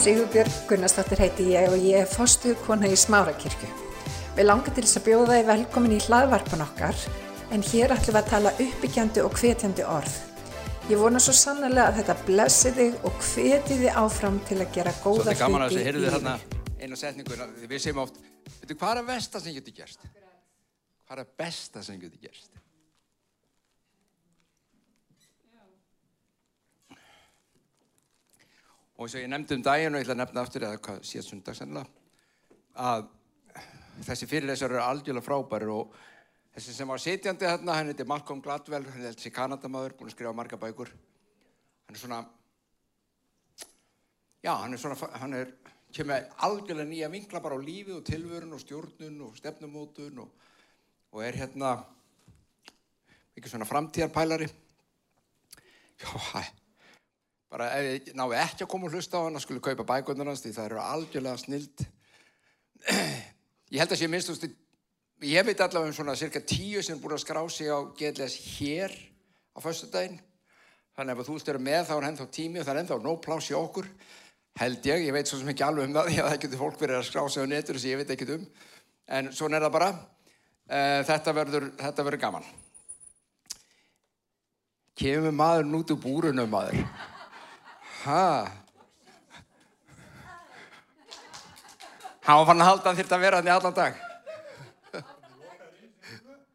Sigurbjörg Gunnarsdóttir heiti ég og ég er fostuð kona í Smárakirkju. Við langar til þess að bjóða þið velkomin í hlaðvarpan okkar en hér ætlum við að tala uppbyggjandi og hvetjandi orð. Ég vona svo sannlega að þetta blessi þig og hveti þig áfram til að gera góða hluti í lífinu. eina setningu, við segjum oft, veitu, hvað er að versta sem getur gerst? Hvað er að besta sem getur gerst? Og eins og ég nefndi um daginn og ég ætla að nefna aftur, eða hvað síðan sundag sennilega, að þessi fyrirlesar eru algjörlega frábæri og þessi sem var sitjandi þarna, hann heiti Malcolm Gladwell, hann er þessi kanadamaður, búinn að skrifa marga bækur. Hann er svona, Já, hann er svona, hann er, kemur algjörlega nýja vinkla bara á lífið og tilvörun og stjórnun og stefnumótun og, og er hérna mikið svona framtíðarpælari. Já, hæ, bara ef ég náðu ekki að koma og hlusta á hann að skulle kaupa bækundar hans því það eru algjörlega snild. Ég held að sé minnst, ég veit allavega um svona cirka tíu sem er búin að skrá sig á GLS hér á föstudaginn. Þannig að ef þú vilt vera með þá er ennþá tími og það er ennþá nóg pláss í okkur. Held ég, ég veit svo sem ekki alveg um það að það getur fólk verið að skrá sig á netur sem ég veit ekkert um. En svona er það bara. Uh, þetta, verður, þetta verður gaman. Kemur maður út úr búrunum maður hann var fann að halda þyrfti að vera hann í allan dag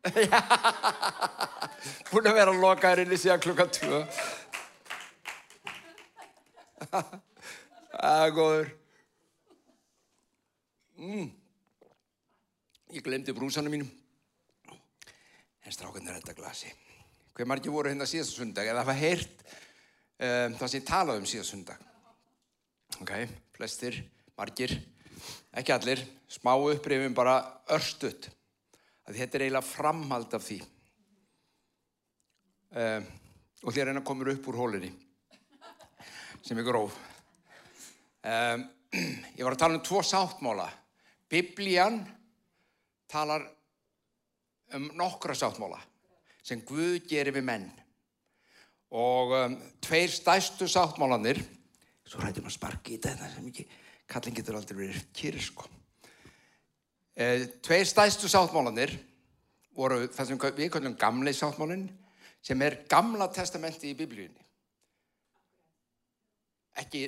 búin að vera að loka þér inn í síðan klukkan 2 Það er góður. Mm. Ég glemdi brúsanum mínum. En strákan er þetta glasi. Hver margir voru hérna síðast sundag eða hafa heyrt um, það sem ég talaði um síðast sundag. Ok, flestir, margir, ekki allir, smá upprifin bara örstutt. Að þetta er eiginlega framhald af því. Um, og þér reyna komur upp úr hólinni sem er gróf. Um, ég var að tala um tvo sáttmála. Biblían talar um nokkra sáttmála sem Guð gerir við menn. Og um, tveir stæstu sáttmálanir, svo rættum að sparki í þetta sem ekki, kallin getur aldrei verið kýr, sko. E, tveir stæstu sáttmálanir voru það sem við kallum gamli sáttmálinn, sem er gamla testamenti í biblíunni. Ekki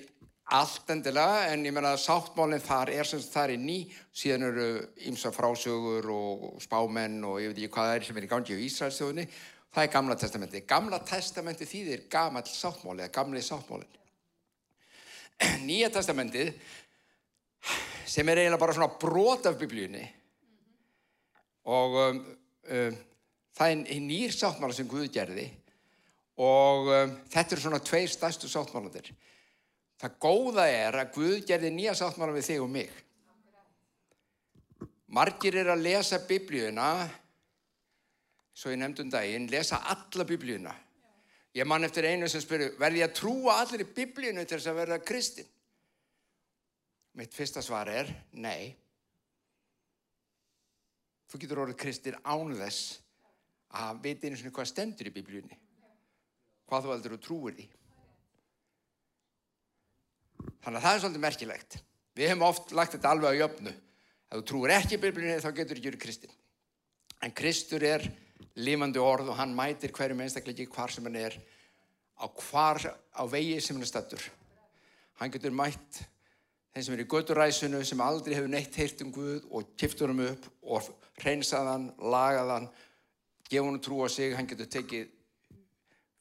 allt endilega en ég meina að sáttmálinn þar er sem þar er ný síðan eru ymsa frásögur og spámenn og ég veit ekki hvað það er sem er í gangi á Ísraelsþjóðinni það er gamla testamenti gamla testamenti þýðir gamall sáttmáli eða gamli sáttmálinn. Nýja testamentið sem er eiginlega bara svona brot af biblíunni og um, um, það er nýr sáttmála sem Guð gerði og um, þetta eru svona tveir stærstu sáttmálandir Það góða er að Guð gerði nýja sáttmála við þig og mig. Margir er að lesa biblíuna, svo ég nefndi um daginn, lesa alla biblíuna. Ég man eftir einu sem spyrir, verði ég að trúa allir í biblíunu til þess að verða kristinn? Mitt fyrsta svar er, nei. Þú getur orðið kristinn án þess að veit einu svona hvað stendur í biblíunni. Hvað þú heldur og trúir því. Þannig að það er svolítið merkilegt. Við hefum oft lagt þetta alveg á jöfnu. Ef þú trúir ekki biblíunni þá getur ekki verið kristinn. En Kristur er lifandi orð og hann mætir hverjum einstakleiki hvar sem hann er á hvar á vegi sem hann er stattur. Hann getur mætt þeim sem er í göturæsunu sem aldrei hefur neitt heyrt um Guð og kiptur hann upp og hreinsað hann, lagað hann, gefa hann trú á sig. Hann getur tekið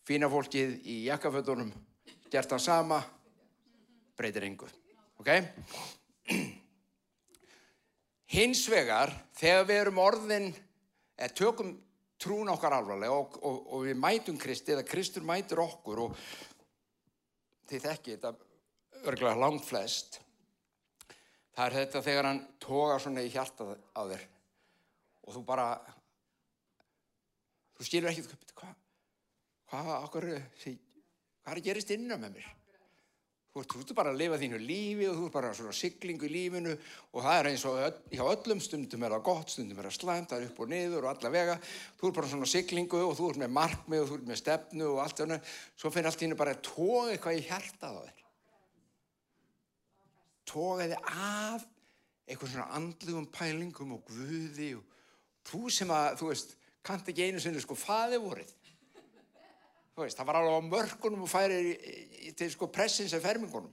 fína fólkið í jakkafötunum, gert hann sama, breytir engu. Ok? Hins vegar, þegar við erum orðin, eða tökum trún okkar alvarlega og, og, og við mætum Kristi eða Kristur mætur okkur og þið þekki þetta örgulega langt flest það er þetta þegar hann tógar svona í hjartað á þér og þú bara þú skilur ekki hvað hvað okkur hvað er að gerist innan með mér Þú ert, þú ert bara að lifa þínu lífi og þú ert bara svona siglingu í lífinu og það er eins og öll, hjá öllum stundum er það gott, stundum er það slæmt, það er upp og niður og alla vega. Þú ert bara svona siglingu og þú ert með markmið og þú ert með stefnu og allt þarna. Svo finnir allt þínu bara að tóa eitthvað í hjartað á þér. tókaði af eitthvað svona andlugum pælingum og guði og þú sem að, þú veist, kannt ekki einu sinni sko faði vorið. Veist, það var alveg á mörkunum og færir til sko pressins af fermingunum.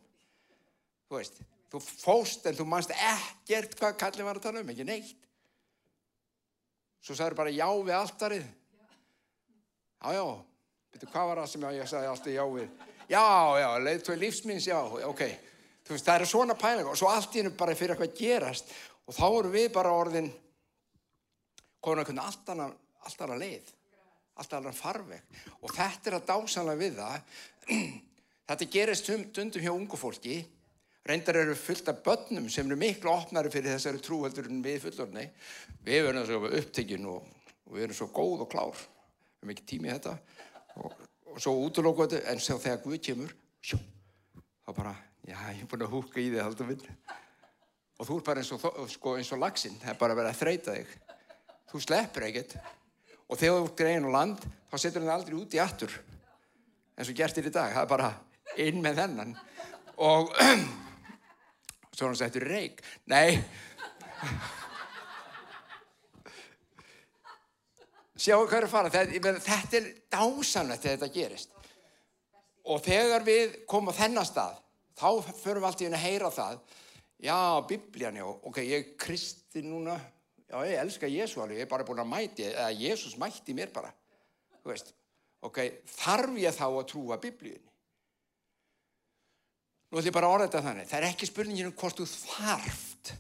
Þú veist, þú fóst en þú mannst ekkert hvað kallin var að tala um, ekki neitt. Svo sagður bara já við alltarið. Já, já, betur hvað var það sem ég sagði alltaf já við? Já, já, leið tvei lífsminns, já, ok. Þú veist, það eru svona pæling og svo allt í hennu bara fyrir eitthvað gerast og þá eru við bara orðin komin að kunna allt annað leið, allt annað farveg. Og þetta er að dásanlega við það. Þetta gerist stundum hjá ungu fólki, reyndar eru fullt af börnum sem eru miklu opnari fyrir þessari trúhaldur en við fullorni. Við erum svo upptekinn og, og við erum svo góð og klár, við erum ekki tími í þetta. Og, og svo útlókuðu en svo þegar Guð kemur, sjó, þá bara já, ég er búin að húka í þig haldur minn. Og þú er bara eins og, sko, og lagsinn, það er bara að vera að þreita þig. Þú sleppur ekkert og þegar þú ert grein og land þá setur hann aldrei út í aftur eins og gert þér í dag, það er bara inn með þennan. Og svo hann settur reik nei. Sjáu hvað er að fara. Þetta, þetta er dásanlegt þegar þetta gerist. Og þegar við komum á þennan stað þá förum við alltaf inn að heyra það. Já, biblían, já, ok, ég er kristi núna já, ég elska Jésu alveg, ég er bara búin að mæti eða Jésús mætti mér bara. Þú veist, ok, þarf ég þá að trúa biblíunni? Nú ætlum ég bara að orða þetta þannig það er ekki spurningin um hvort þú þarft.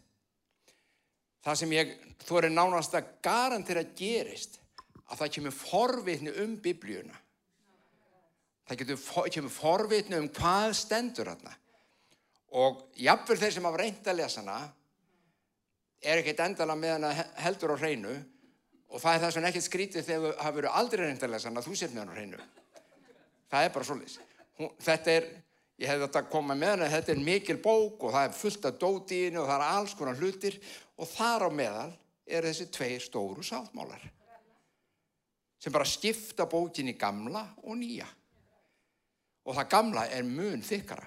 Það sem ég þú er nánast að garantera gerist að það kemur forvitni um biblíuna. Það getur, kemur forvitni um hvað stendur þarna. Og jafnvel þeir sem hafa reynd að lesa hana er ekkert endala með hana heldur á hreinu og það er það sem ekkert skrítið þegar hafa verið aldrei reynd að lesa hana þú sér með hana á hreinu. Það er bara svolítið þetta er, ég hef þetta komað með hana þetta er mikil bók og það er fullt af dótíinu og það er alls konar hlutir og þar á meðal er þessi tveir stóru sáttmálar sem bara skipta bókin í gamla og nýja. Og það gamla er mun þykkara.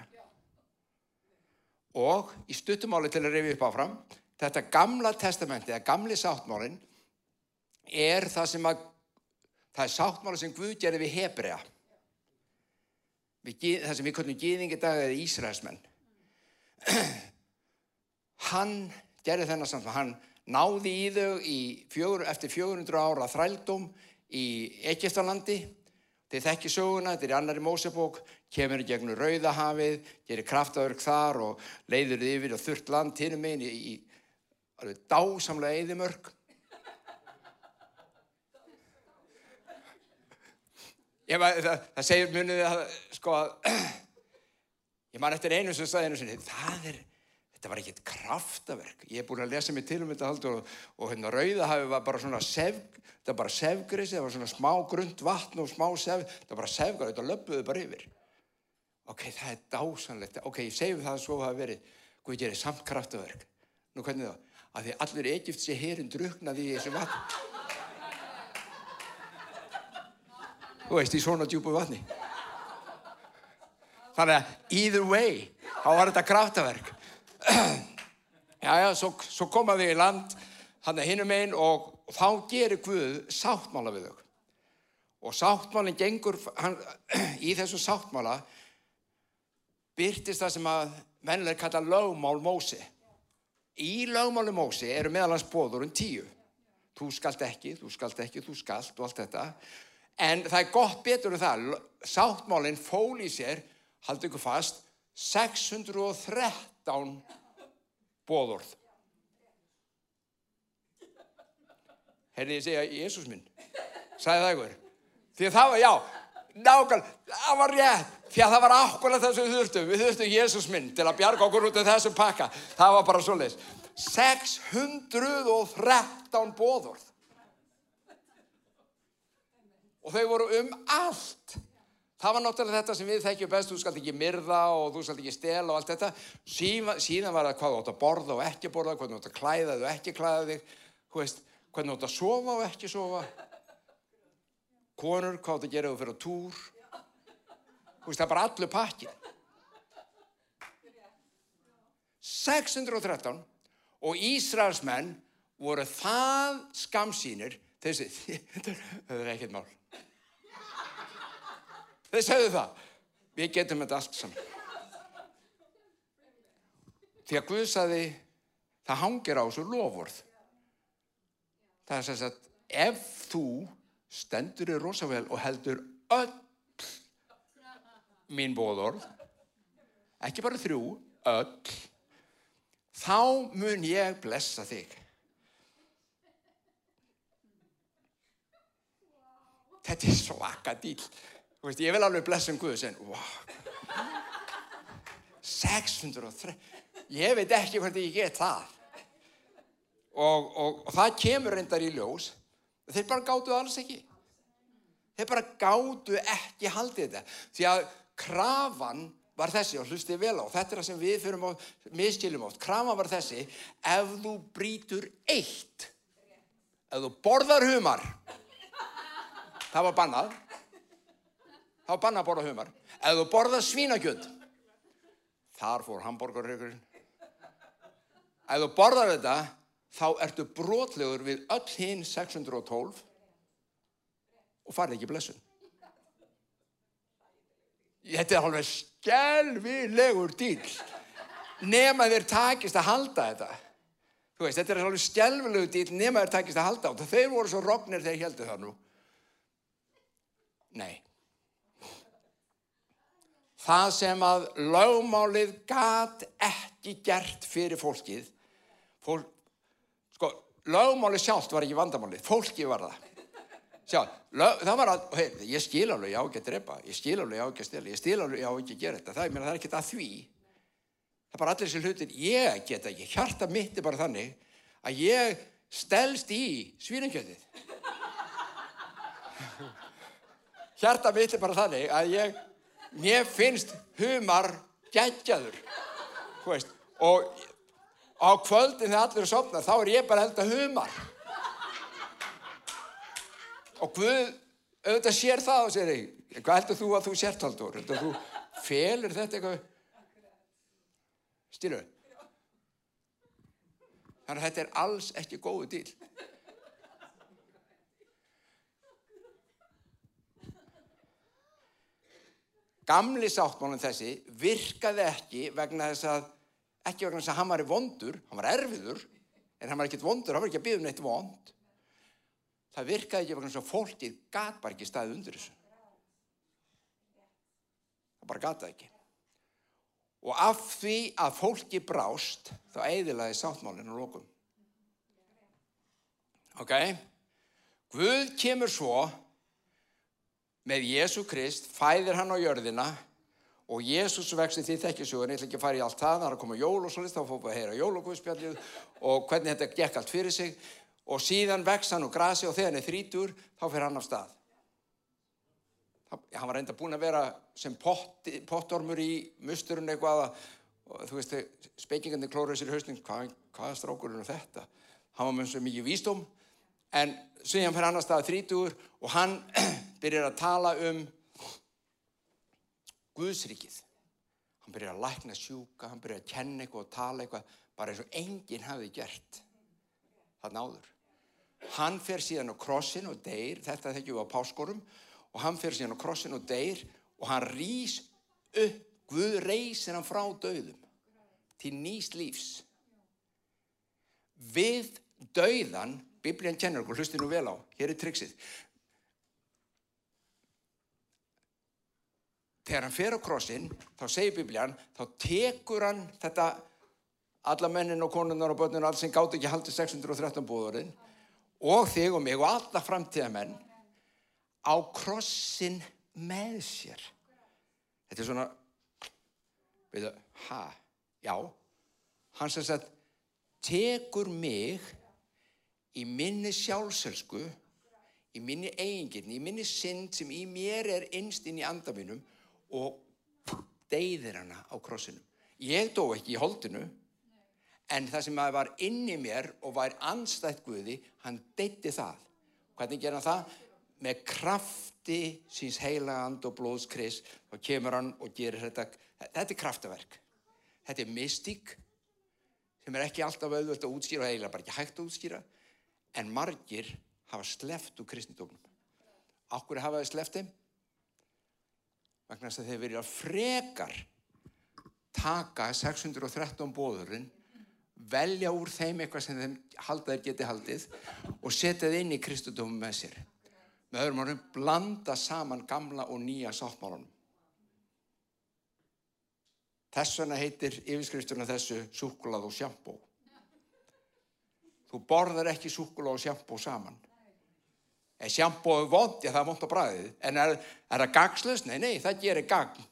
Og í stuttumáli til að rifja upp áfram þetta gamla testamenti, eða gamli sáttmálin er það sem að það er sáttmáli sem Guð gerði við Hebrea. Við, það sem við köllum gýðingi dag eða Ísraelsmenn. Hann gerði þennan samt hann náði í þau í fjögur, eftir 400 ára þrældum í Egiptalandi Þið þekki söguna, þetta er í annari Mósebók, kemur í gegnum Rauðahafið, gerir kraftaverk þar og leiður yfir og þurrt land hinnum einn í, í alveg dásamlega eðimörk. Var, það, það segir munið að, sko, ég man eftir einu sem sagði einu sinni, það er, þetta var ekkert kraftaverk. Ég er búin að lesa mig til um þetta haldur og, og hérna Rauðahafið var bara svona sefg, þetta var bara sefgrisi, það var svona smá grund vatn og smá sef, þetta var bara sefgar, þetta löpuði bara yfir. Ok, það er dásanlegt, ok, ég segjum það að svo hafa verið, Guð gerir samt kraftaverk. Nú hvernig þá? Að því allir Egiptsi hérinn druknaði í þessu vatn. Þú veist, í svona djúbu vatni. Þannig að either way, þá var þetta kraftaverk. Já, já, svo, svo komaði í land, hann er hinnum einn og þá gerir Guð sáttmála við þau og sáttmálinn gengur hann, í þessu sáttmála byrtist það sem að mennileg kalla lögmál Mósi í lögmáli Mósi eru meðalans bóður um tíu. Þú skalt ekki, þú skalt ekki, þú skalt og allt þetta. En það er gott betur en það. Sáttmálinn fól í sér haldi ykkur fast 613 bóðurð Herði ég segja, Jésús minn, sagði það ykkur. Því að það var, já, nákvæmlega, það var rétt. Því að það var ákvæmlega það sem við þurftum. Við þurftum Jésús minn til að bjarga okkur út af þessum pakka. Það var bara svolítið. 613 bóðorð. Og þau voru um allt. Það var náttúrulega þetta sem við þekkjum best, þú skalt ekki myrða og þú skalt ekki stela og allt þetta. Síðan, síðan var það hvað þú átt að borða og ekki borða, hvað þú átt að klæða og ekki klæða þig. Hvernig þú átt að sofa og ekki sofa konur, hvað þú að gera þú fyrir túr þú veist það er bara allur pakkin 613 og Ísraelsmenn voru það skamsýnir þessi, það er ekkert mál. Þeir segðu það, við getum þetta allt saman. Því að Guð saði, það hangir á þessu lofvörð. Það er sagt, ef þú stendur í rosavel og heldur öll mín bóðorð, ekki bara þrjú, öll, þá mun ég blessa þig. Þetta er svaka dýl. Veist, ég vil alveg blessa um Guðs en, wow, 603, ég veit ekki hvernig ég get það. Og, og, og það kemur reyndar í ljós, þeir bara gáttu alls ekki. Þeir bara gáttu ekki haldið þetta. Því að krafan var þessi, og hlustið vel á, þetta er það sem við fyrir á miskilum átt, krafan var þessi, ef þú brítur eitt, ef þú borðar humar, það var bannað, það var bannað að borða humar, ef þú borðar svínakjöld, þar fór hambúrgarrygurinn, ef þú borðar þetta, þá ertu brotlegur við öll hinn 612 og farið ekki blessun. Þetta er alveg skelvilegur dýl. Nefn að þeir takist að halda þetta. Veist, þetta er alveg skelvilegur dýl nefn að þeir takist að halda þetta. Þeir voru svo rognir þegar ég heldur það nú. Nei. Það sem að lögmálið gat ekki gert fyrir fólkið, fólk, sko, lögmálið sjálft var ekki vandamálið, fólkið var það. Sjá, lög, það var að, hei, ég skil alveg, ég á ekki að drepa, ég skil alveg, ég á ekki að stela, ég skil alveg, ég á ekki að gera þetta, það, það er ekki að því. Það er bara allir þessi hlutir, ég get ekki, hjarta mitt er bara þannig að ég stelst í svíningjöldið. Hjarta mitt er bara þannig að ég, mér finnst humar geggjaður, þú veist, og á kvöldin þegar allir er sopnað, þá er ég bara held að humar og Guð auðvitað sér það og segir hvað heldur þú að þú sért haldur heldur þú felir þetta eitthvað? Stýru þannig að þetta er alls ekki góðu dýl gamli sáttmálinn þessi virkaði ekki vegna þess að ekki vegna þess að hann var vondur hann var erfiður en hann var ekkert vondur, hann var ekki að byggja um neitt vond það virkaði ekki vegna svo fólkið gat bara ekki staðið undir þessu. Það bara gataði ekki. Og af því að fólki brást, þá eiðilaði sáttmálinn og lókum. Ok? Guð kemur svo með Jésu Krist, fæðir hann á jörðina og Jésús vexti því þekkjasugun, ég ætla ekki að fara í allt það, það er að koma jól og svolítið, þá fórum við að heyra jól og guðspjallið og hvernig þetta gekk allt fyrir sig og síðan vex hann úr grasi og þegar hann er þrítur þá fyrir hann á stað. Hann var reynda búin að vera sem pott, pottormur í musturinn eitthvað og þú veist speikingandi klóruð sér hausning hvað, hvað er strákurinn og þetta? Hann var með svo mikið vístum en síðan fyrir hann á stað þrítur og hann byrjar að tala um Guðsrikið hann byrjar að lækna sjúka hann byrjar að kenna eitthvað og tala eitthvað bara eins og enginn hafi gert það náður hann fer síðan á krossin og deyr, þetta þekkjum við á páskorum og hann fer síðan á krossin og deyr og hann rýs upp, Guð reysir hann frá döðum til nýst lífs. Við döðan, biblían kennur okkur, hlusti nú vel á, hér er triksið. Þegar hann fer á krossin, þá segir biblían, þá tekur hann þetta, alla mennin og konunnar og börnun og allt sem gátt ekki haldið 613 búðurinn og þig og mig og alla framtíðamenn á krossin með sér. Þetta er svona, veitu, ha, já, hann sem sagt, tekur mig í minni sjálfselsku, í minni eigingirni, í minni synd sem í mér er innst inn í andaminum og deyðir hana á krossinum. Ég dó ekki í holdinu, en það sem var inn í mér og var anstætt Guði, hann deytti það. Hvernig ger hann það? Með krafti síns heila and og blóðskris og kemur hann og gerir þetta. Þetta er kraftaverk. Þetta er mystík sem er ekki alltaf auðvöld að útskýra og eiginlega bara ekki hægt að útskýra en margir hafa sleft úr kristendóknum. Akkur hafa þið sleft þeim? Vegna þess að þeir verið að frekar taka 613 bóðurinn, velja úr þeim eitthvað sem þeim haldaðir geti haldið og setja þið inn í kristendómum með sér. Með öðrum orðum, blanda saman gamla og nýja sáttmálunum. Þess vegna heitir yfirskrifturna þessu súkulað og sjampó. Þú borðar ekki súkulað og sjampó saman. Er sjampóðu vond, já það er vond á bræðið. En er, er það gagslust? Nei, nei, það gerir gagn.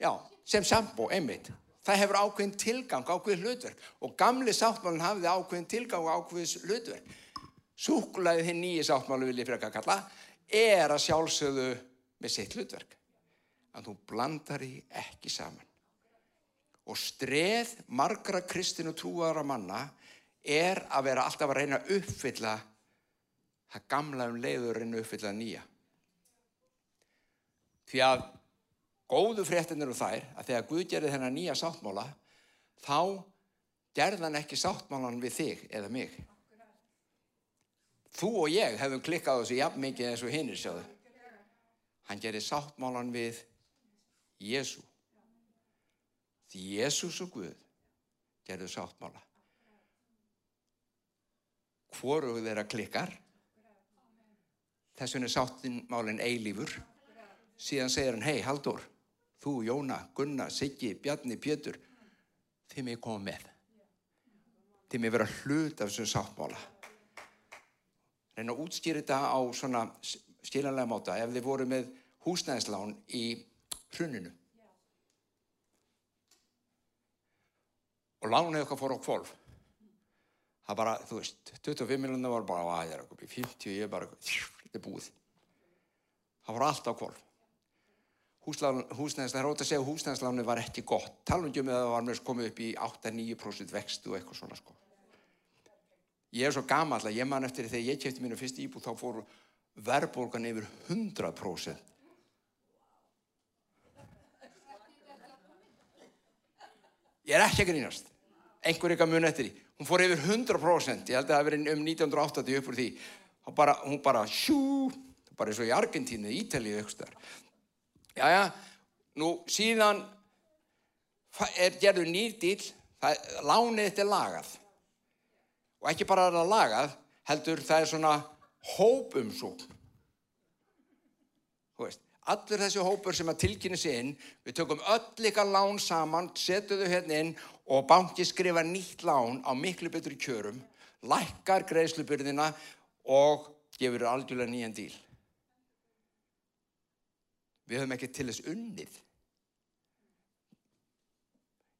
Já, sem sjampó, einmitt. Það hefur ákveðin tilgang, ákveðin hlutverk. Og gamli sáttmálinn hafði ákveðin tilgang og ákveðin hlutverk. Súkulaðið hinn nýji sáttmálu vil ég fyrir að kalla, er að sjálfsögðu með sitt hlutverk. En þú blandar í ekki saman. Og streð margra kristin og trúaðara manna er að vera alltaf að reyna að uppfylla það gamla um leiður reyna að uppfylla nýja. Því að góðu fréttinir og þær að þegar Guð gerði þennan nýja sáttmála þá gerði hann ekki sáttmálan við þig eða mig. Þú og ég hefum klikkað þessu jafn mikið eins og hinnir sjáðu. Hann gerði sáttmálan við Jésu. Því Jésús og Guð gerðu sáttmála. Hvoru þeirra klikkar þess vegna er sáttmálinn eilífur síðan segir hann hei Haldur þú, Jóna, Gunna, Siggi, Bjarni, Pétur þið mig koma með þið mig vera hlut af þessum sáttmála reyna að útskýra þetta á svona skiljanlega máta ef þið voru með húsnæðislán í hruninu og lánið okkar fór á kvolf það bara, þú veist, 25 miljonar var bara, að það er okkur, 50, ég er bara, þetta er búið. Það var allt á kvolf. Húsnæðislega, það er ótaf að segja að húsnæðisláni var ekki gott. Talundjum með að það var með komið upp í 8-9% vextu og eitthvað svona sko. Ég er svo gama alltaf, ég man eftir þegar ég kæfti mínu fyrst íbúð, þá fór verðbólgan yfir 100%. Ég er ekki að grínast. Engur eitthvað mun eftir því hún fór yfir 100% ég held að það verið um 1980 upp úr því bara, hún bara sjú bara eins og í Argentínu, Ítalið já nú síðan er gerður nýr dýl lánið þetta er lagað. Og ekki bara er það lagað heldur það er svona hópumsókn. Þú veist Allur þessi hópur sem að tilkynna sér inn, við tökum öll ykkar lán saman, setjum þau hérna inn og banki skrifa nýtt lán á miklu betri kjörum, lækkar greiðslubyrðina og gefur algjörlega nýjan díl. Við höfum ekki til þess unnið.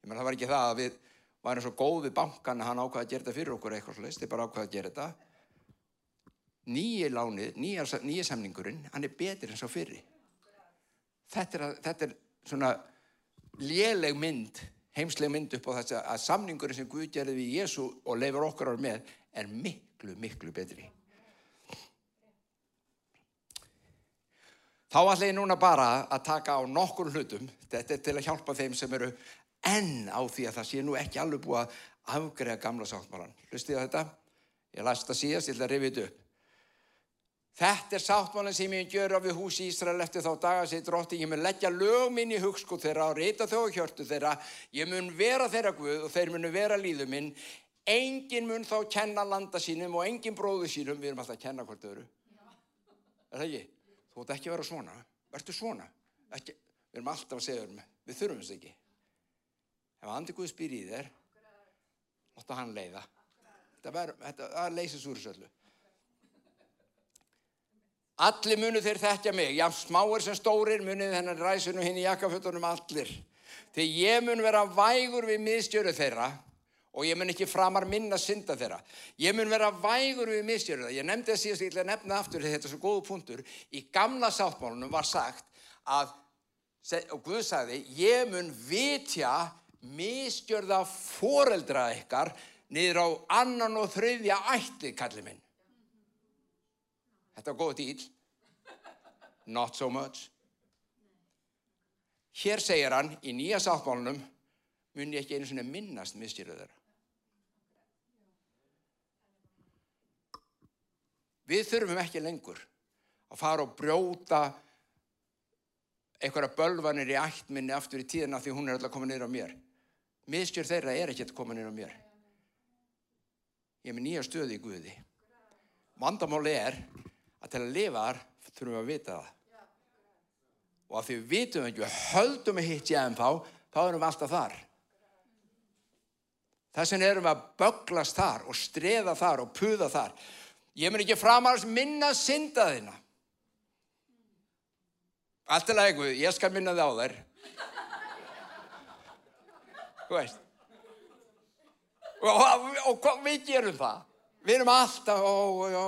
Ég menn það var ekki það að við varum svo góð við bankan að hann ákvaði að gera þetta fyrir okkur eitthvað slúst, þið bara ákvaði að gera þetta. Nýja lánið, nýja, samningurinn, hann er betur en svo fyrir. Þetta er, þetta er svona léleg mynd heimsleg mynd upp á þess að samningurinn sem Guð gerði við Jésu og leifur okkar ár með er miklu, miklu betri. Þá ætla ég núna bara að taka á nokkur hlutum, þetta er til að hjálpa þeim sem eru enn á því að það sé nú ekki alveg búið að afgreða gamla sáttmálan. Hlustið á þetta? Ég las þetta síðast, ég ætla að rifja þetta upp. Þetta er sáttmálinn sem ég gjör á við hús í Ísrael eftir þá daga sér drótti. Ég mun leggja lög minn í hugskóð þeirra og reyta þó og hjörtu þeirra. Ég mun vera þeirra Guð og þeir munu vera líðu minn. Engin mun þá kenna landa sínum og engin bróðu sínum. Við erum alltaf að kenna hvort öðru. Er það ekki? Þú ætti ekki að vera svona. Vertu svona. Ekki. Við erum alltaf að segja um það. Við þurfum þess ekki. Ef andi Guð spyr í þér, láta hann leiða. Þetta leysist úr þessu öllu. Allir munu þeir þekkja mig, já smáir sem stórir munið þennan ræsinu hinn í jakkafötunum allir. Þegar ég mun vera vægur við miðstjöru þeirra og ég mun ekki framar minna synda þeirra. Ég mun vera vægur við miðstjöru þeirra. Ég nefndi það síðast, ég ætla að nefna aftur þetta er svo góðu punktur. Í gamla sáttmálunum var sagt að, og Guð sagði, ég mun vitja miðstjörða foreldra ykkar niður á annan og þröðja ætti, kallið minn. Þetta var góð dýl. Not so much. Hér segir hann í nýja sáttmálunum mun ég ekki einu svona minnast misgjörðu þeirra. Við þurfum ekki lengur að fara og brjóta einhverja bölvanir í ættminni aftur í tíðina því hún er alltaf komin niður á mér. Misgjörð þeirra er að koma niður á mér. Ég er með nýja stöði í Guði. Vandamáli er að til að lifa þar þurfum við að vita það. Og að því við vitum ekki, við höldum að hitt ég en þá, þá erum við alltaf þar. Þess vegna erum við að böglast þar og streða þar og puða þar. Ég mun ekki framars minna synda þína. Allt er lægu, ég skal minna þið á þær. Þú veist. Og, og, og, við gerum það. Við erum alltaf, ó, ó,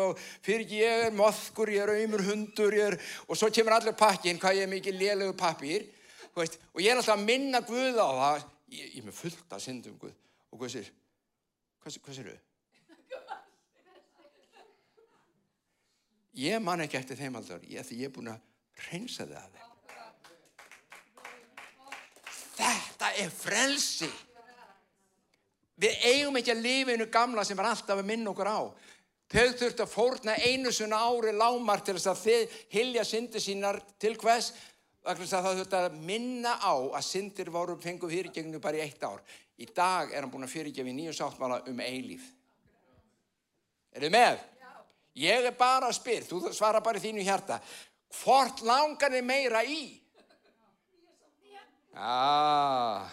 ó, fyrir ekki ég er moðkur, ég er auðmur hundur, ég er, og svo kemur allir pakkin, hvað ég er mikið lélegu pappir, veist, og ég er alltaf að minna Guð á það, ég, ég er með fullt að syndum Guð, og Guð sér, hvað sér þau? Ég man ekki eftir þeim aldar, ég, því ég er búin að reynsa það að þeim. Þetta er frelsi. Við eigum ekki að lifa einu gamla sem var alltaf að minna okkur á. Þau þurft að fórna einu svona ári lámar til þess að þið hilja syndir sínar til hvers. Það þurft að minna á að syndir voru fengu fyrirgengnu bara í eitt ár. Í dag er hann búin að fyrirgefa í nýju sáttmála um eilíf. Er þið með? Ég er bara að spyrð, þú svara bara í þínu hjarta. Hvort langar þið meira í? Ah.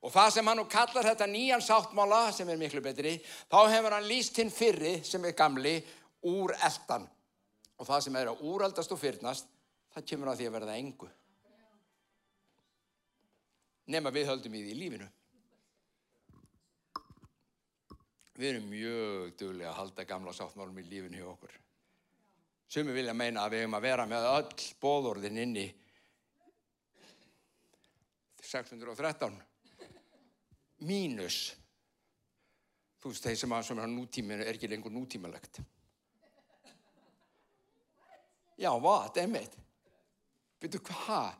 Og það sem hann nú kallar þetta nýjan sáttmála sem er miklu betri, þá hefur hann líst hinn fyrri sem er gamli úr eldan. Og það sem er að úraldast og fyrnast, það kemur að því að verða engu. Nefn að við höldum í því lífinu. Við erum mjög duglega að halda gamla sáttmálum í lífinu hjá okkur. Sumi vilja meina að við hefum að vera með öll bóðorðin inni 613 mínus þú veist þeir sem að, sem að nútíminu er ekki lengur nútímalegt. Já, hvað, emmið? Veitu hvað?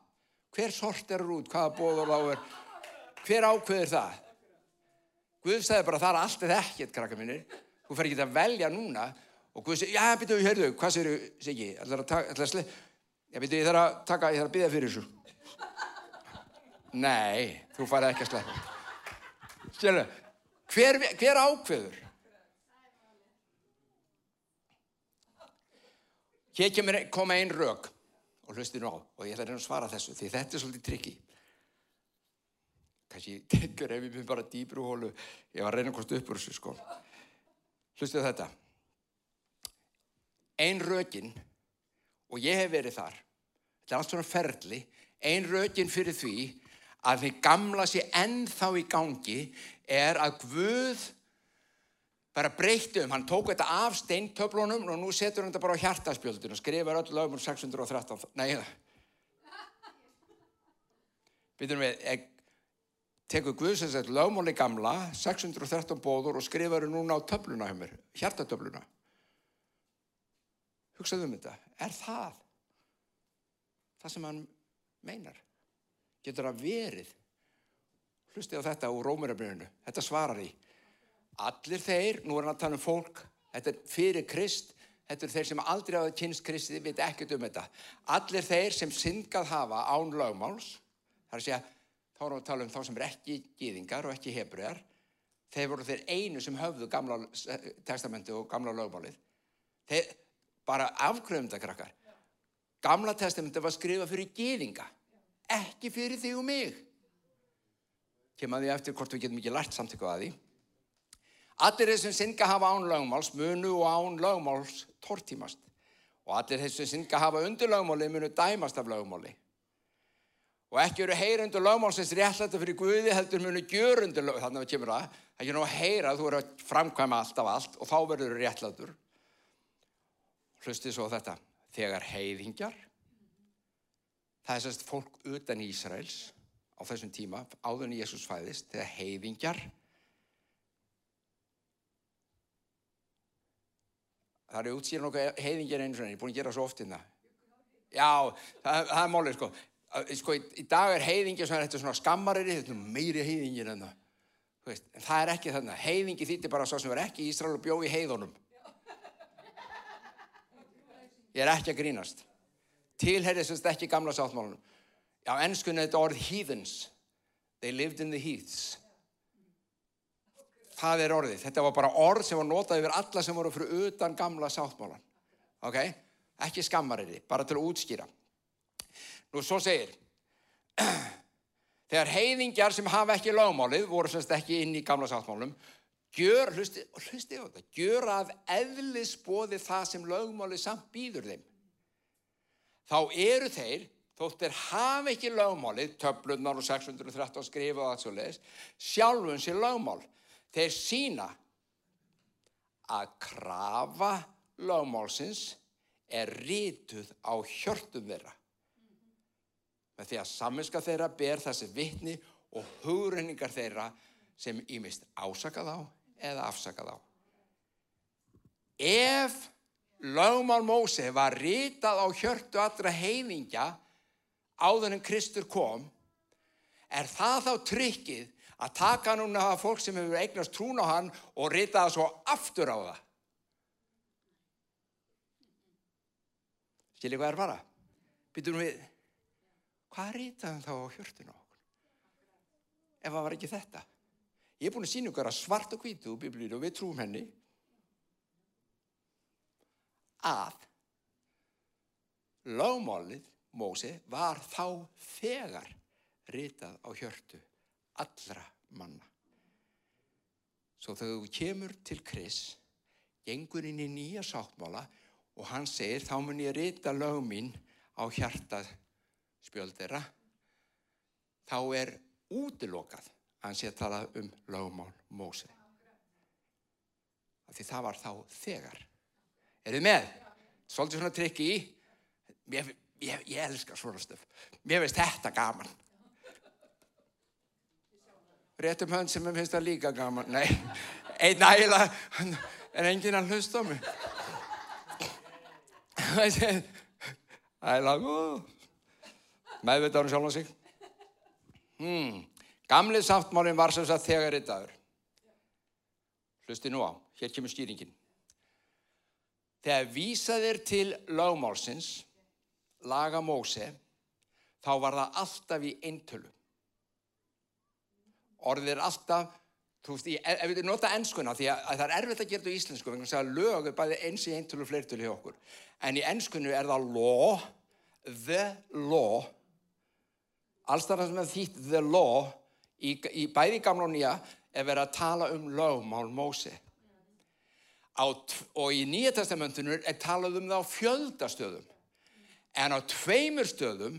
Hver sort er út? Hvaða bóðorð á er? Hver ákveður það? Guð sagði bara það er allt eða ekkert, krakka mínir. Þú fer ekki að velja núna og Guð sagði, já, byrju, hörðu, hvað séru, segi, ætlar að taka, ætlar að sleið, já, byrju, ég þarf að taka, ég þarf að byggja fyrir þessu. Nei, þú farið ekki að sleið. Sérlega, hver, hver ákveður? Hér kemur, koma einn rauk og hlusti nú á og ég ætla að reyna að svara þessu því þetta er svolítið trikki kannski tekur ef byrjum bara dýbru hólu ég var að reyna að kosta upp úr þessu sko. Hlustu þetta. Ein rökin og ég hef verið þar þetta er allt svona ferli ein rökin fyrir því að því gamla sé ennþá í gangi er að Guð bara breytti um, hann tók þetta af steintöflunum og nú setur hann þetta bara á hjartaspjöldinu og skrifar öll lögum 613 nei Býtum við, tekur Guðsins lögmáli gamla, 613 bóður og skrifar það núna á töfluna hjá mér, hjartatöfluna. Hugsaðu um þetta, er það það sem hann meinar? Getur það verið? Hlustið á þetta úr Rómurabrjönu, þetta svarar í. Allir þeir, nú er hann að tala um fólk, þetta er fyrir Krist, þetta er þeir sem aldrei hafa kynst Kristi, við veit ekkert um þetta. Allir þeir sem syngað hafa án lögmáls, þar að segja, þá erum við að tala um þá sem er ekki gýðingar og ekki hebregar þeir voru þeir einu sem höfðu gamla testamenti og gamla lögmálið. Þeir bara afgröðum þetta krakkar gamla testamenti var skrifað fyrir gýðinga ekki fyrir þig og mig. Kemur að því eftir hvort við getum ekki lært samtöku að því. Allir þeir sem synga hafa án lögmáls munu og án lögmáls tortímast. Og allir þeir sem synga hafa undir lögmáli munu dæmast af lögmáli og ekki eru heyrundur lögmálsins réttlæta fyrir Guði heldur munu gjörundur lögmálsins þannig að það kemur að það er nú að heyra þú eru að framkvæma allt af allt og þá verður þú réttlætur. Hlustið svo þetta. Þegar heiðingjar það er sérst fólk utan Ísraels á þessum tíma áður en Jésús fæðist þegar heiðingjar það eru útsýran okkar heiðingjar svona ég er búin að gera svo oft inn það já, það, það er málið sko. að, sko, í, í dag er heiðingi þetta er svona skammariri, þetta er meiri heiðingin en það. Veist, En það er ekki þarna. Heiðingi þýttir bara svo sem er ekki í Ísrael og bjó í heiðunum. Ég er ekki að grínast. Tilherið sem þetta ekki gamla sáttmálunum. Já, ennskunni þetta orð heathens. They lived in the heaths. Það er orðið. Þetta var bara orð sem var notað yfir alla sem voru fyrir utan gamla sáttmálan. Ok? Ekki skammariði, bara til að útskýra. Nú svo segir, þegar heiðingjar sem hafa ekki lögmálið, voru semst ekki inn í gamla sáttmálum, gjör, hlusti, hlusti á þetta, gjör að eðlisbóði það sem lögmálið samt býður þeim. Þá eru þeir, þótt þeir hafa ekki lögmálið, töflunar og 613 skrifa og allt svo leiðis, sjálfum sér lögmál. Þeir sína að krafa lögmálsins er rítuð á hjörtum þeirra. Með því að saminska þeirra ber þessi vittni og hugrenningar þeirra sem ímist ásaka þá eða afsaka þá. Ef lögmál Móse var rítað á hjörtu allra heiðingja áður en Kristur kom, er það þá tryggið að taka núna að fólk sem hefur eignast trún á hann og rita það svo aftur á það. Skiljið hvað er bara? Býtum við, hvað ritaðum þá á hjörtun á okkur? Ef það var ekki þetta. Ég er búin að sína ykkur að svart og hvítu og við trúum henni að lögmálið Mósi var þá þegar ritað á hjörtu allra manna. Svo þegar þú kemur til Kris, gengur inn í nýja sáttmála og hann segir þá mun ég rita lög mín á hjartað spjöld þeirra, þá er útilokað að hann sé að tala um lögmál Mósi. Því það var þá þegar. Er þið með? Svolítið svona trikki í. Ég, ég, ég elskar svona stöf. Mér finnst þetta gaman réttum hönd sem mér finnst það líka gaman. Nei, einn ægilega er enginn að hlusta á mig. Ægilega góð. Meðvitaður sjálf á sig. Hmm. Gamlið sáttmálinn var sem sagt þegar í dagur. Hlusti nú á, hér kemur stýringin. Þegar vísaðir til lögmálsins, laga Móse, þá var það alltaf í eintölu orðið er alltaf, veist, ég, ef við nota ennskuna því að, að það er erfitt að gera þetta í íslensku vegna að lög er bæði eins í eintölu og fleirtölu hjá okkur. En í ennskunu er það law, the law, alls þar sem það þýtt the law, í, í bæði gamla og nýja, er verið að tala um lögmál Mósi. Og í nýja testamentunur er talað um það á fjöldastöðum. En á tveimur stöðum,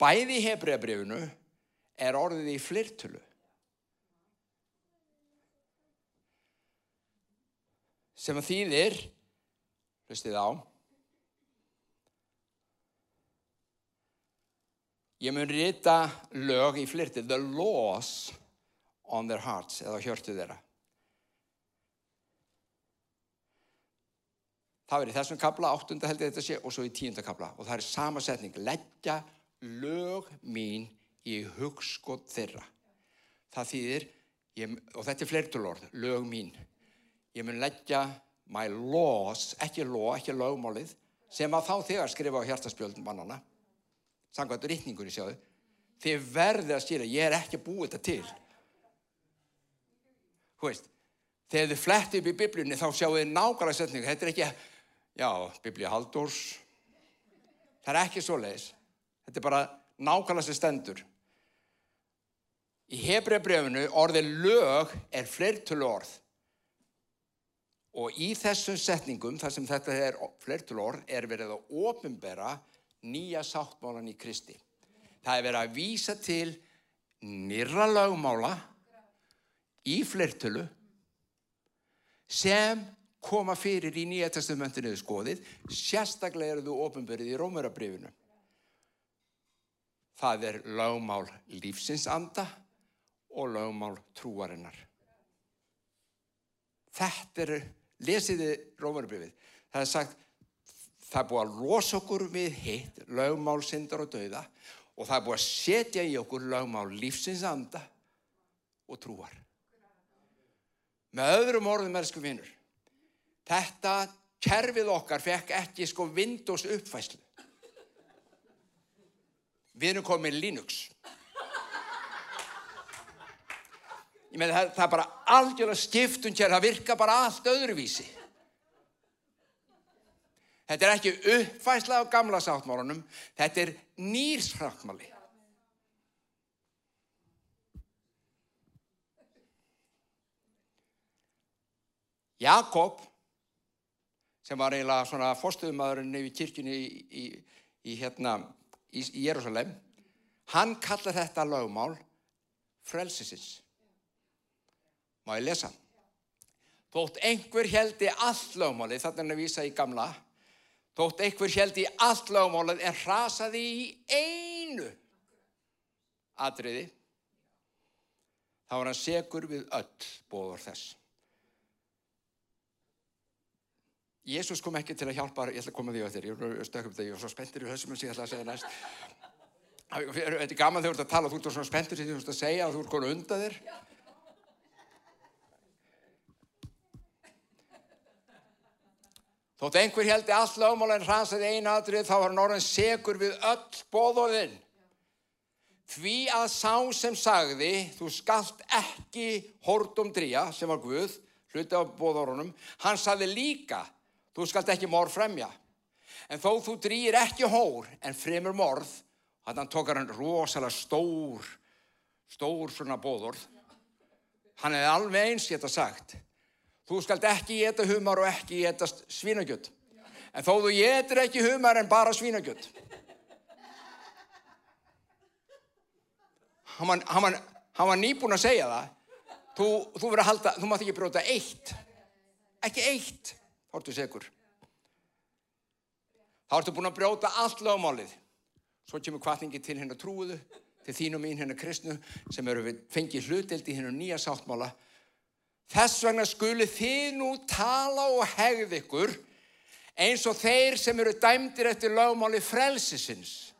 bæði hebreabrifinu, er orðið í flirtölu. Sem að þýðir, hlustið á, ég mun rita lög í flirtið, the laws on their hearts, eða hjörtu þeirra. Það er í þessum kabla, áttunda held ég þetta sé, og svo í tíunda kabla. Og það er sama setning, leggja lög mín í hugskot þeirra. Það þýðir, ég, og þetta er flertulorð, lög mín. Ég mun leggja my laws, ekki law, ekki lögmálið, sem að þá þegar skrifa á hjartaspjöldum mannana, sangvært rítningunni sjáðu, þið verðið að stýra, ég er ekki að búið þetta til. Þú veist, þegar þið fletti upp í biblíunni þá sjáu þið nákvæmlega setningu, þetta er ekki, já, biblíu haldurs, það er ekki svo leiðis, þetta er bara nákvæmlega sem stendur. Í Hebreabrjöfunu orðið lög er fleirtölu orð og í þessum setningum þar sem þetta er fleirtölu orð er verið að ofinbera nýja sáttmálan í Kristi. Það er verið að vísa til nýra lögmála í fleirtölu sem koma fyrir í nýja testamentinu skoðið, sérstaklega eru þú ofinberið í Rómurabrjöfunu. Það er lögmál lífsinsanda og lögmál trúarinnar. Þetta er, lesiði Rómarabrifið, það er sagt, það er búið að losa okkur við hitt, lögmál, syndar og dauða og það er búið að setja í okkur lögmál lífsins anda og trúar. Með öðrum orðum, elsku vinnur, þetta kerfið okkar fekk ekki sko Windows uppfæslu. Við erum komið Linux. Ég með það, það er bara algjörlega skiptun hér, það virka bara allt öðruvísi. Þetta er ekki uppfæsla á gamla sáttmálunum, þetta er nýrsáttmáli. Jakob, sem var eiginlega svona fórstuðumadurinn nefnir kirkjunni í, í, í, hérna, í Jérúsalem, hann kallar þetta lögmál frelsisins. Má ég lesa? Þótt einhver heldi allt lögmáli, þarna er að vísa í gamla, þótt einhver heldi allt lögmálið en hrasaði í einu atriði, þá var hann segur við öll bóður þess. Jésús kom ekki til að hjálpa, ég ætla að koma því á þér, ég er stökkum þegar ég var svo spenntur í hausum sem ég ætla að segja næst. Þetta er gaman þegar þú ert að tala, þú ert svona spenntur sem þú ert að segja og þú ert konar undan þér. Þótt einhver heldi all lögmál en hransaði einu aðrið þá var Norðan segur við öll bóðóðinn. Því að sá sem sagði, þú skalt ekki hórdum dríja, sem var Guð, hluti á bóðórunum, hann sagði líka, þú skalt ekki morð fremja. En þó þú drýir ekki hór en fremur morð, þannig tókar hann rosalega stór, stór svona bóðorð. Hann hefði alveg eins geta sagt, Þú skalt ekki geta humar og ekki geta svínagjöld. En þó þú getur ekki humar en bara svínagjöld. Hann hann hann var nýbúin að segja það. Þú, þú verður að halda, þú mátt ekki bróta eitt. Ekki eitt, þá ertu segur. Þá ertu búin að bróta allt lögmálið. Svo kemur kvartningi til hennar trúðu, til þín og mín hennar kristnu sem eru fengið hluteld í hennar nýja sáttmála Þess vegna skuli þið nú tala og hegð ykkur eins og þeir sem eru dæmdir eftir lögmáli frelsisins.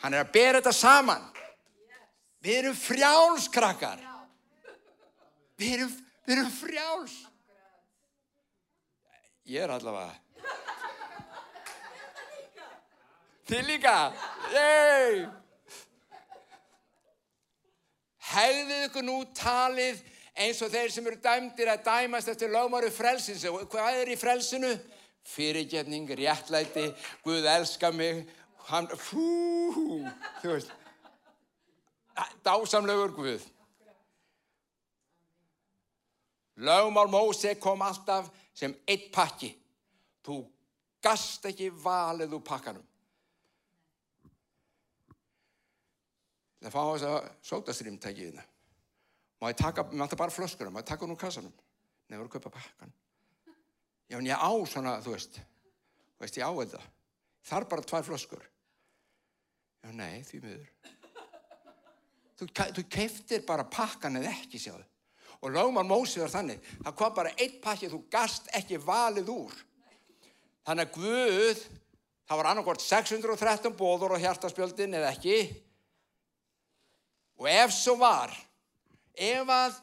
Hann er að bera þetta saman. Við erum frjálskrakkar. Við erum, við erum frjáls. Ég er allavega. Þið líka. Hegðið ykkur nú talið eins og þeir sem eru dæmdir að dæmast eftir lögmáru frelsins hvað er í frelsinu? Fyrirgetning, réttlæti, Guð elska mig, hann, hú, þú veist, dásamlegur Guð. Lögmál Móse kom alltaf sem eitt pakki. Þú gast ekki valið úr pakkanum. Það fá þess að sótastrýmtækiðina. Má ég taka, maður þetta bara flöskunum, má ég taka hún úr kassanum? Nei, voru að kaupa pakkan. Já, en ég á svona, þú veist, þú veist, ég á þetta. Það er bara tvær flöskur. Já, nei, því miður. Þú, þú keiftir bara pakkan eða ekki, sjáðu. Og lögman Mósið var þannig, það kom bara eitt pakki, þú gast ekki valið úr. Þannig að Guð, það var annarkort 613 bóður á hjartaspjöldin eða ekki. Og ef svo var, ef að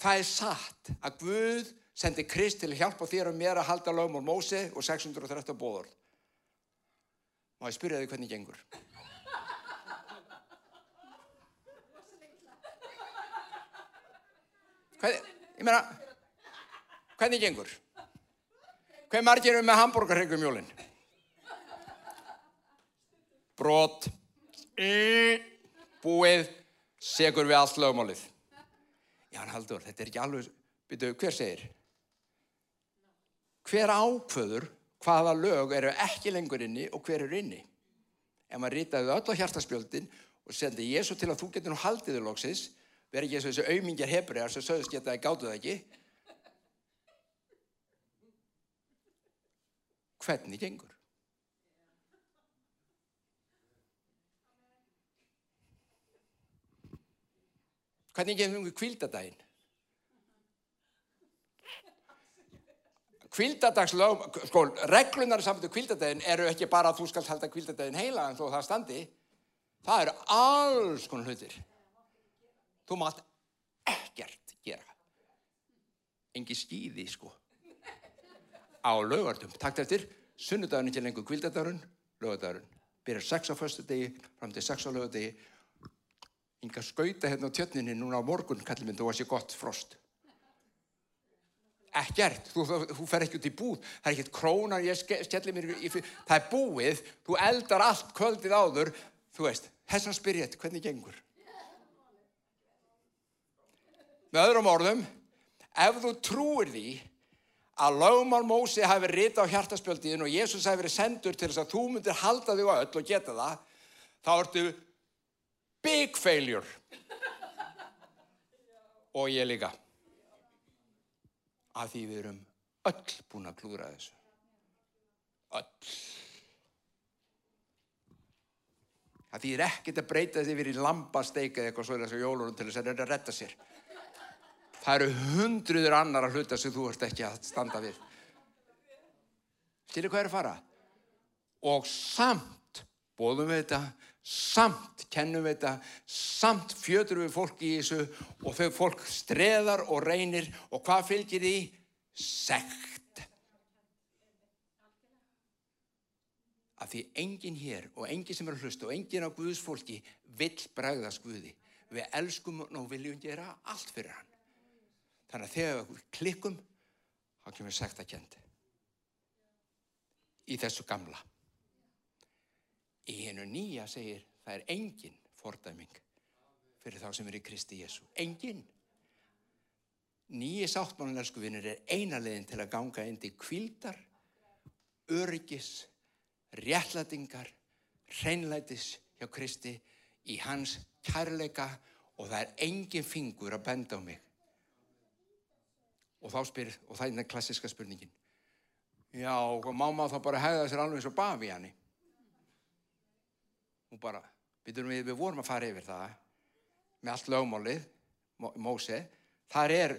það er satt að Guð sendi Krist til að hjálpa þér og mér að halda lögmál Mósi og 613 bóður má ég spyrja þig hvernig gengur? Hvernig, ég meina hvernig gengur? Hvað margir eru með hambúrgarhegum jólinn brot. Búið segur við allt lögmálið. Já, hann haldur, þetta er ekki alveg, byrju, hver segir? Hver ákvöður hvaða lög eru ekki lengur inni og hver eru inni? Ef maður rýtaði öll á hjartaspjöldin og sendi Jésu til að þú getur nú haldiðu loksins, verður ekki þessu auðmingjar hebregar sem sögðist getaði gáttu það ekki. Hvernig gengur? Hvernig gefum við kvíldadaginn? kvildadagslög, sko, reglunar saman til kvildadaginn eru ekki bara að þú skal halda kvildadaginn heila en þó það standi. Það eru alls konar hlutir. Þú mátt ekkert gera. Engi skýði, sko. Á lögardum. Takk eftir, sunnudagurinn ekki lengur kvildadagurinn, lögadagurinn. Byrjar 6 á förstu degi, fram til 6 á lögadegi. Enga skauta hérna á tjötninni núna á morgun, kallið minn, þú var sér gott frost. Ekkert, þú, þú, fer ekki út í búð. Það er ekkert krónan, ég skelli mér í, það er búið, þú eldar allt kvöldið áður, þú veist þess að spyrja þetta, hvernig gengur? Með öðrum orðum ef þú trúir því að lögumál Mósi hafi rita á hjartaspjöldiðin og Jésús hafi verið sendur til þess að þú myndir halda þig á öll og geta það þá ertu big failure og ég líka að því við erum öll búin að klúra þessu. Öll. Það þýr ekkert að breyta því erum í lambasteika eða eitthvað svo þess að jólunum til þess að að retta sér. Það eru hundruður annar að hluta sem þú ert ekki að standa við. Styrir hvað er að fara? Og samt bóðum við þetta, samt kennum við þetta, samt fjötur við fólk í þessu og þau fólk streðar og reynir og hvað fylgir því? Sekt. Af því enginn hér og enginn sem er að hlusta og enginn á Guðs fólki vill bregðast Guði. Við elskum og viljum gera allt fyrir hann. Þannig að þegar við klikkum, þá kemur sekt að kendi. Í þessu gamla. Í hennu nýja segir það er engin fordæming fyrir þá sem er í Kristi Jésu. Engin. Nýji sáttmálun elsku vinnir er eina leiðin til að ganga inn til kvildar, öryggis, réttlætingar, hreinlætis hjá Kristi í hans kærleika og það er engin fingur að benda á mig. Og þá spyr, og það er den klassiska spurningin. Já, má maður þá bara hegða sér alveg og bafi hann í? Og bara, við, við vorum að fara yfir það með allt lögmálið, Móse, þar er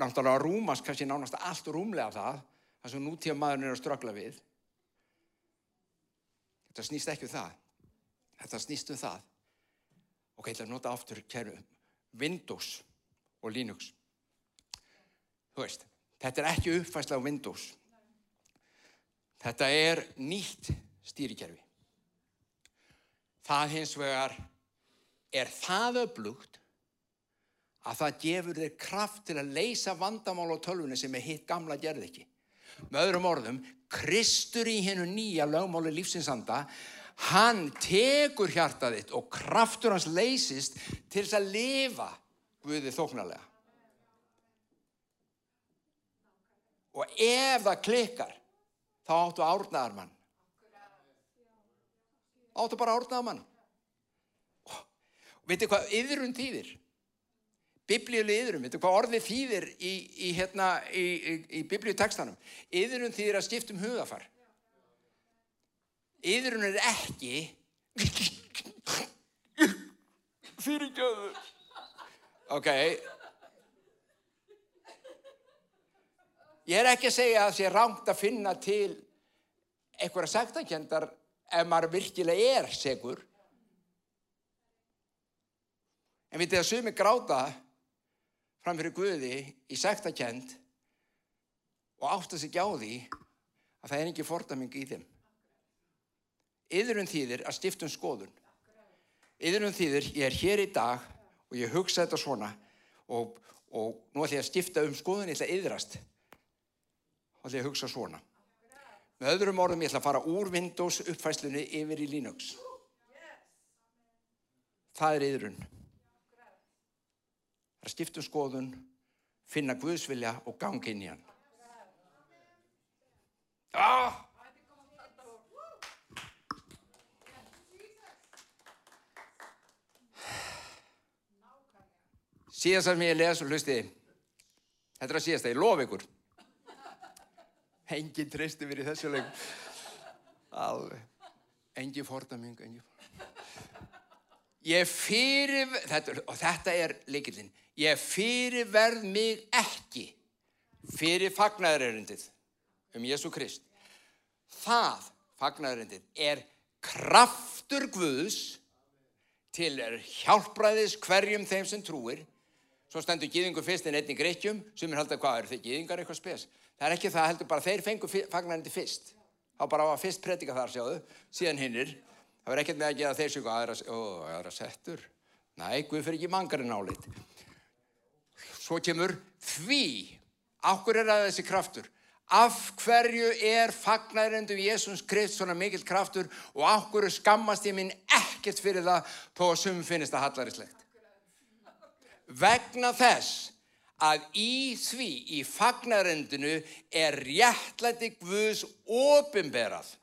náttúrulega rúmast, kannski nánast allt rúmlega það, það sem nútíða maðurinn er að strögla við. Þetta snýst ekki um það. Þetta snýst um það. Ok, ég ætla að nota aftur kæru, Windows og Linux. Þú veist, þetta er ekki uppfæsla á Windows. Þetta er nýtt stýrikerfi. Það hins vegar er það öflugt að það gefur þér kraft til að leysa vandamál á tölvunni sem er hitt gamla gerð ekki. Með öðrum orðum, Kristur í hennu nýja lögmáli lífsinsanda, hann tekur hjartað þitt og kraftur hans leysist til þess að lifa Guði þóknarlega. Og ef það klikkar, þá áttu árnaðarmann áttu bara að ornaða mann. Veitu hvað yðrun þýðir? Biblíuleg yðrun, veitu hvað orðið þýðir í, í, hérna, í, í biblíutekstanum? Yðrun þýðir að skiptum hugafar. Yðrun er ekki fyrirgjöðu. Ok. Ég er ekki að segja að það sé rámt að finna til einhverja sagtakendar ef maður virkilega er segur. En við þið að sumi gráta fram fyrir Guði í sektakend og átta sig á því að það er ekki fordaming í þeim. Yðurum þýðir að stiftum skoðun. Yðurum þýðir ég er hér í dag og ég hugsa þetta svona og, og nú ætlum ég að stifta um skoðun, ég ætla að yðrast. Og ætlum ég að hugsa svona. Með öðrum orðum ég ætla að fara úr Windows uppfæslunni yfir í Linux. Það er yðrun. Það er skiptum skoðun, finna Guðsvilja og gangi inn í hann. Ah! Síðast sem ég les og hlusti, þetta er að síðast að ég lof ykkur. Engin treysti mér í þessu leik. Alveg. Engin fordaming, engin fordaming. Ég fyrir, þetta, og þetta er leikillin, ég fyrirverð mig ekki fyrir fagnæðurerindið. um Jésu Krist. Það, fagnaðurindið, er kraftur Guðs til hjálpræðis hverjum þeim sem trúir. Svo stendur gýðingur fyrst en einnig greitjum, sem er haldið hvað, eru þeir gýðingar eitthvað spes? Það er ekki það, heldur bara þeir fengur fagnarindi fyrst. Þá bara var fyrst predika þar, sjáðu, síðan hinnir. Það verður ekkert með að geða þeir sem aðra, ó, aðra settur. Næ, Guð fyrir ekki mangarinn álit. Svo kemur því, áhver er að þessi kraftur? Af hverju er fagnarindum Jésús Krist svona mikill kraftur og áhver skammast ég minn ekkert fyrir það þó að sum finnist það hallarislegt? Vegna þess að í því, í fagnarendinu, er réttlæti Guðs ofinberað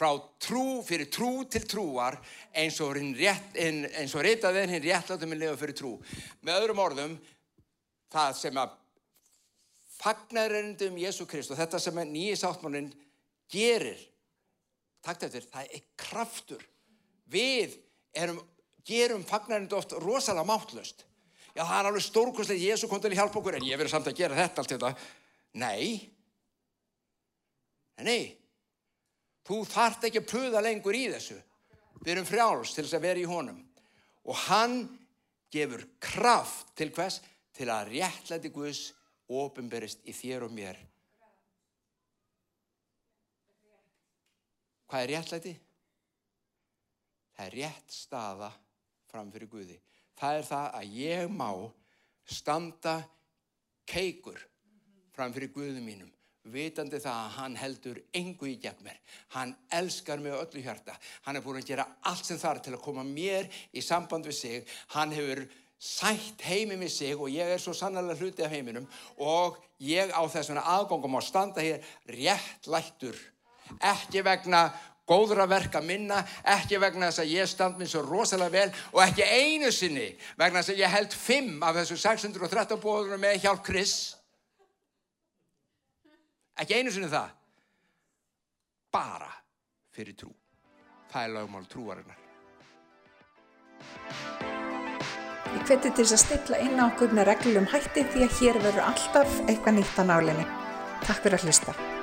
frá trú, fyrir trú til trúar eins og, reytaðin hinn réttlætum er lifa fyrir trú. Með öðrum orðum, það sem að fagnarendum Jésu Krist og þetta sem nýji sáttmálinn gerir, takt eftir, það er kraftur. Við erum, gerum fagnarendu oft rosalega máttlöst. Já, það er alveg stórkostlega, Jésu kom til að hjálpa okkur, en ég verður samt að gera þetta allt þetta. Nei. Nei. Þú þart ekki að puða lengur í þessu. Við erum frjáls til þess að vera í honum. Og hann gefur kraft til hvers? Til að réttlæti Guðs ofinberist í þér og mér. Hvað er réttlæti? Það er rétt staða framfyrir Guði það er það að ég má standa keikur fram fyrir Guðum mínum vitandi það að hann heldur engu í gegn mér. Hann elskar mig öllu hjarta. Hann er búin að gera allt sem þarf til að koma mér í samband við sig. Hann hefur sætt heimi með sig og ég er svo sannlega hluti af heiminum og ég á þessuna aðgóngum á standa hér rétt lættur. Ekki vegna góðra verka minna, ekki vegna þess að ég stand mér svo rosalega vel og ekki einu sinni vegna þess að ég held fimm af þessu 613 bóðunum með hjálp Chris. Ekki einu sinni það. Bara fyrir trú. Það er lagmál trúarinnar. Ég hveti til þess að stilla inn á okkur með reglum hætti því að hér verður alltaf eitthvað nýtt á nálinni. Takk fyrir að hlusta.